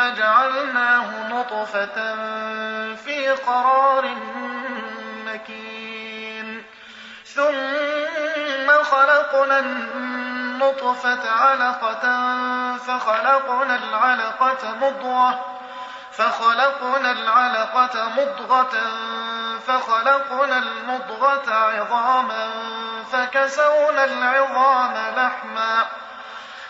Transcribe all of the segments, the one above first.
جعلناه نطفة في قرار مكين. ثم خلقنا النطفة علقة فخلقنا العلقة مضغة فخلقنا العلقة مضغة فخلقنا المضغة عظاما فكسونا العظام لحما.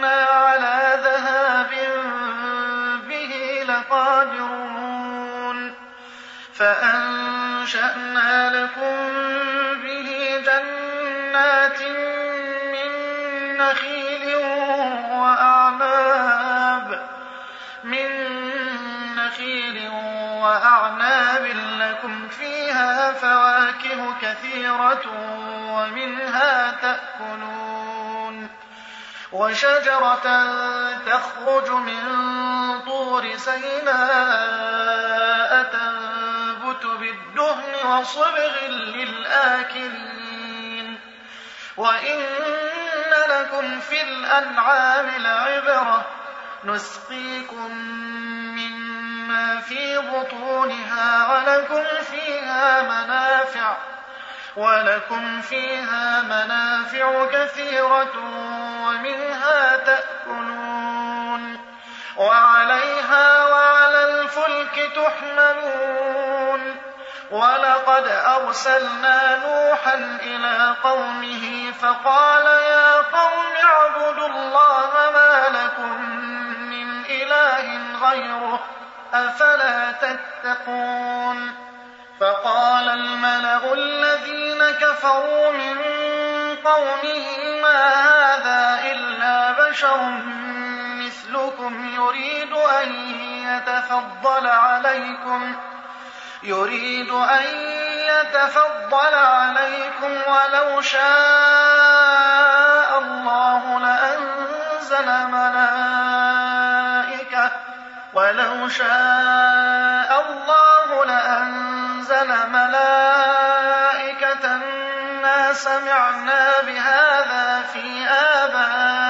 وإنا على ذهاب به لقادرون فأنشأنا لكم به جنات من نخيل وأعناب من نخيل وأعناب لكم فيها فواكه كثيرة ومنها تأكلون وشجرة تخرج من طور سيناء تنبت بالدهن وصبغ للآكلين. وإن لكم في الأنعام لعبرة نسقيكم مما في بطونها ولكم فيها منافع ولكم فيها منافع كثيرة ومنها تأكلون وعليها وعلى الفلك تحملون ولقد أرسلنا نوحا إلى قومه فقال يا قوم اعبدوا الله ما لكم من إله غيره أفلا تتقون فقال الملأ الذين كفروا من قومه ما بشر مثلكم يريد أن يتفضل عليكم يريد أن يتفضل عليكم ولو شاء الله لأنزل ملائكة ولو شاء الله لأنزل ملائكة. ما سمعنا بهذا في آبائنا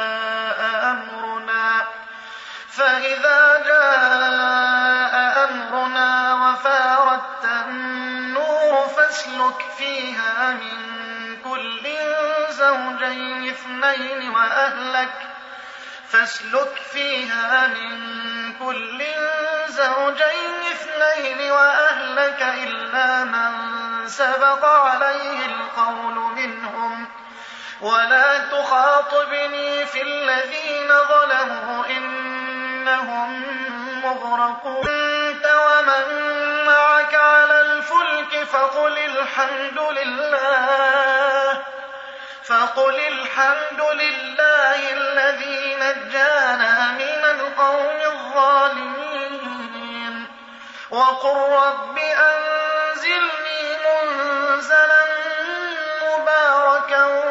فإذا جاء أمرنا وفاردت النور فاسلك فيها من كل زوجين اثنين وأهلك فاسلك فيها من كل زوجين اثنين وأهلك إلا من سبق عليه القول منهم ولا تخاطبني في الذين ظلموا إنهم مغرقون أنت ومن معك على الفلك فقل الحمد لله فقل الحمد لله الذي نجانا من القوم الظالمين. وقل رب أنزلني منزلا مباركا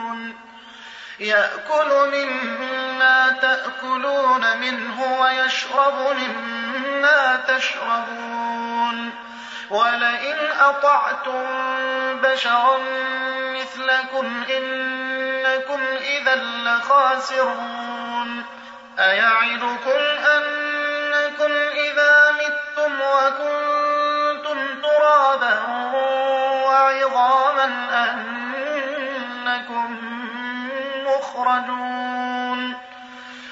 يأكل مما تأكلون منه ويشرب مما تشربون. ولئن أطعتم بشرا مثلكم إنكم إذا لخاسرون. أيعدكم أنكم إذا متم وكنتم ترابا وعظاما أنكم مخرجون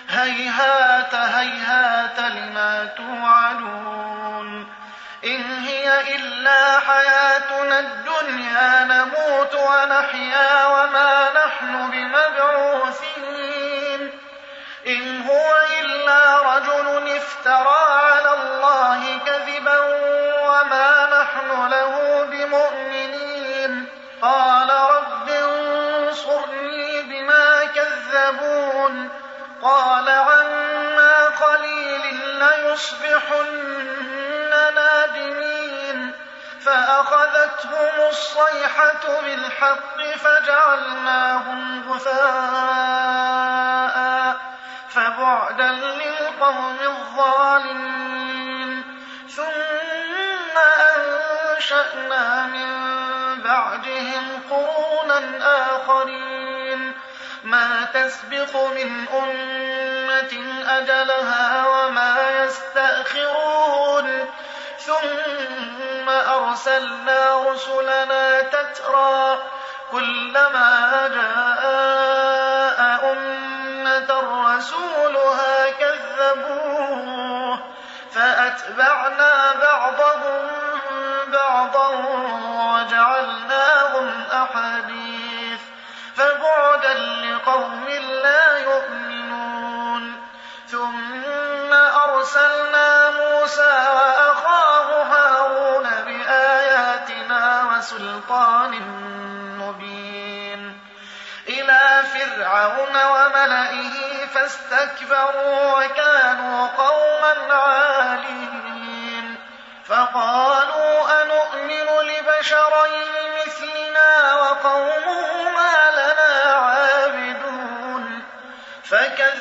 هيهات هيهات لما توعدون. إن هي إلا حياتنا الدنيا نموت ونحيا وما نحن بمبعوثين. إن هو إلا رجل افترى على الله كذبا وما نحن له بمؤمنين. قال قال عما قليل ليصبحن نادمين فأخذتهم الصيحة بالحق فجعلناهم غثاء فبعدا للقوم الظالمين ثم أنشأنا من بعدهم قرونا آخرين ما تسبق من أمة أجلها وما يستأخرون. ثم أرسلنا رسلنا تترى كلما جاء أمة رسولها كذبوه. فأتبعنا بعضهم بعضا وجعلناهم أحاديث. فبعدا لقوم لا يؤمنون. ثم أرسلنا موسى وأخاه هارون بآياتنا وسلطان مبين. إلى فرعون وملئه فاستكبروا وكانوا قوما عالين. فقالوا أنؤمن لبشرين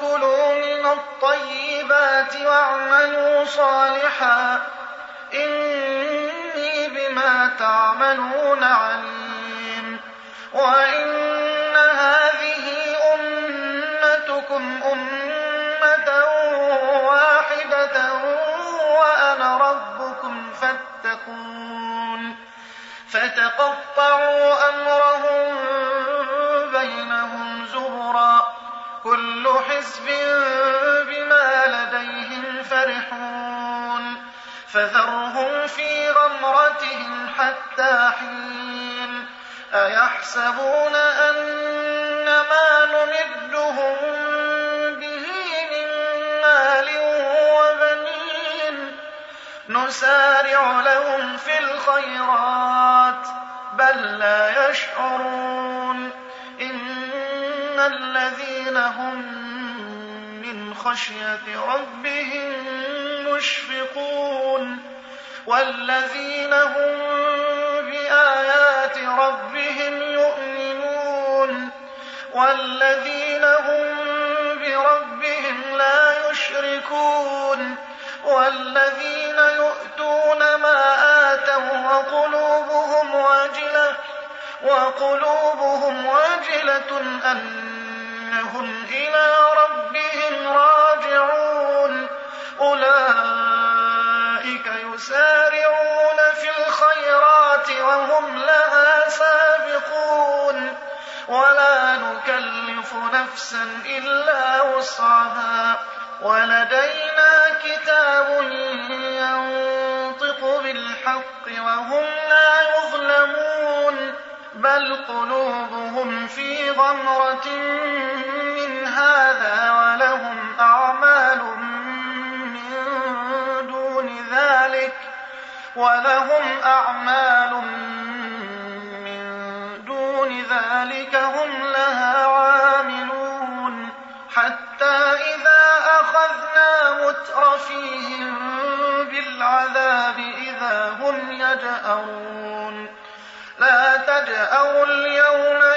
كلوا من الطيبات واعملوا صالحا. إني بما تعملون عليم. وإن هذه أمتكم أمة واحدة وأنا ربكم فاتقون. فتقطعوا أمرهم حزب بما لديهم فرحون فذرهم في غمرتهم حتى حين أيحسبون أن ما نمدهم به من مال وبنين نسارع لهم في الخيرات بل لا يشعرون إن الذين هم من خشية ربهم مشفقون والذين هم بآيات ربهم يؤمنون والذين هم بربهم لا يشركون والذين يؤتون ما آتوا وقلوبهم وجلة وقلوبهم وجلة أنهم إلى ربهم راجعون. أولئك يسارعون في الخيرات وهم لها سابقون. ولا نكلف نفسا إلا وسعها. ولدينا كتاب ينطق بالحق وهم لا يظلمون. بل قلوبهم في غمرة هذا ولهم أعمال من دون ذلك ولهم أعمال من دون ذلك هم لها عاملون حتى إذا أخذنا مترفيهم بالعذاب إذا هم يجأرون. لا تجأروا اليوم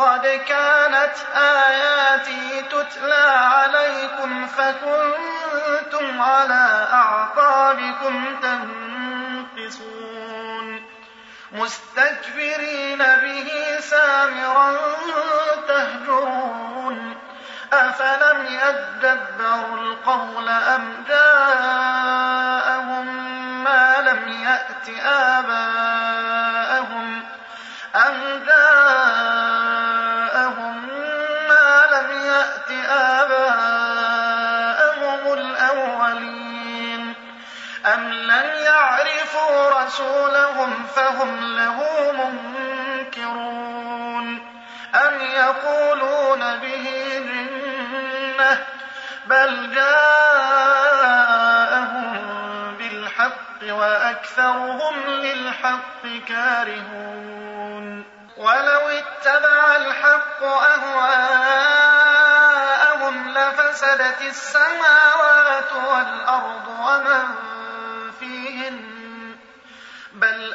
قد كانت آياتي تتلى عليكم فكنتم على أعقابكم تنقصون. مستكبرين به سامرا تهجرون. أفلم يدبروا القول أم جاءهم ما لم يأت آباءهم رسولهم فهم له منكرون. أم يقولون به جنة بل جاءهم بالحق وأكثرهم للحق كارهون. ولو اتبع الحق أهواءهم لفسدت السماوات والأرض ومن فيهن بل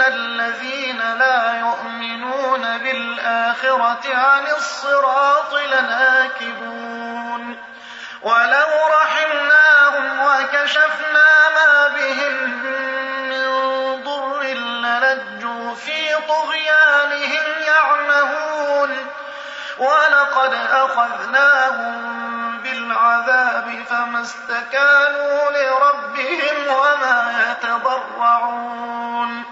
الذين لا يؤمنون بالآخرة عن الصراط لناكبون ولو رحمناهم وكشفنا ما بهم من ضر للجوا في طغيانهم يعمهون ولقد أخذناهم بالعذاب فما استكانوا لربهم وما يتضرعون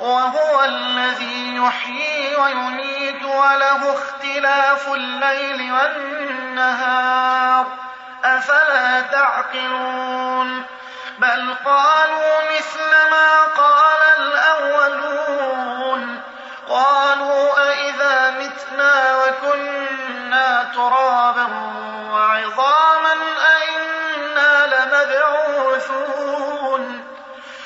وهو الذي يحيي ويميت وله اختلاف الليل والنهار. أفلا تعقلون؟ بل قالوا مثل ما قال الأولون. قالوا أإذا متنا وكنا ترابا وعظاما أئنا لمبعوثون.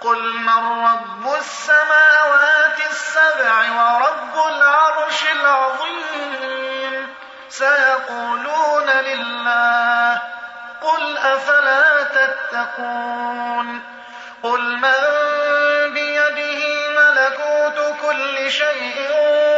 قل من رب السماوات السبع ورب العرش العظيم سيقولون لله قل أفلا تتقون قل من بيده ملكوت كل شيء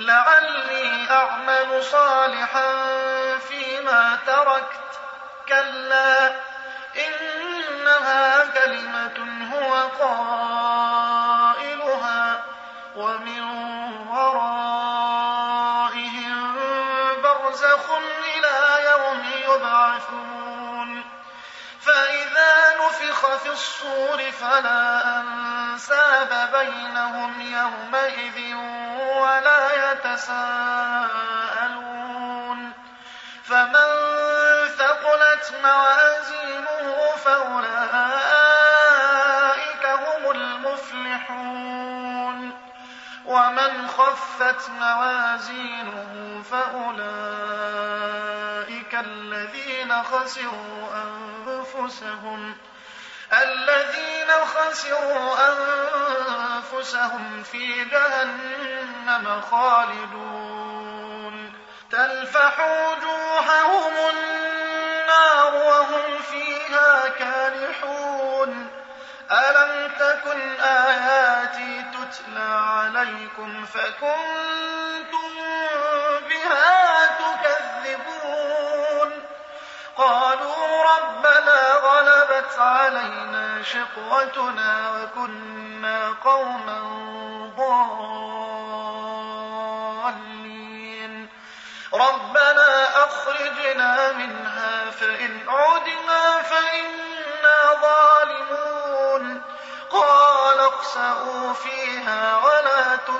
لعلي أعمل صالحا فيما تركت. كلا إنها كلمة هو قائلها ومن ورائهم برزخ إلى يوم يبعثون. فإذا نفخ في الصور فلا أنساب بينهم يومئذ ولا يتساءلون فمن ثقلت موازينه فأولئك هم المفلحون ومن خفت موازينه فأولئك الذين خسروا أنفسهم الذين خسروا أنفسهم في جهنم خالدون. تلفح وجوههم النار وهم فيها كالحون ألم تكن آياتي تتلى عليكم فكنتم بها تكذبون؟ قالوا ربنا غلبت علينا شقوتنا وكنا قوما ضالين. ربنا أخرجنا منها فإن عدنا فإنا ظالمون. قال اخسأوا فيها ولا تكلمون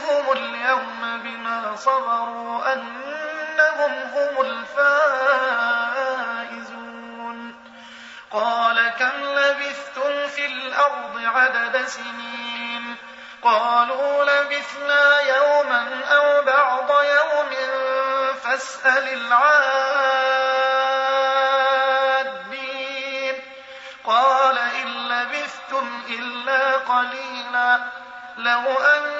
جزيتهم اليوم بما صبروا أنهم هم الفائزون قال كم لبثتم في الأرض عدد سنين قالوا لبثنا يوما أو بعض يوم فاسأل العادين قال إن لبثتم إلا قليلا لو أنكم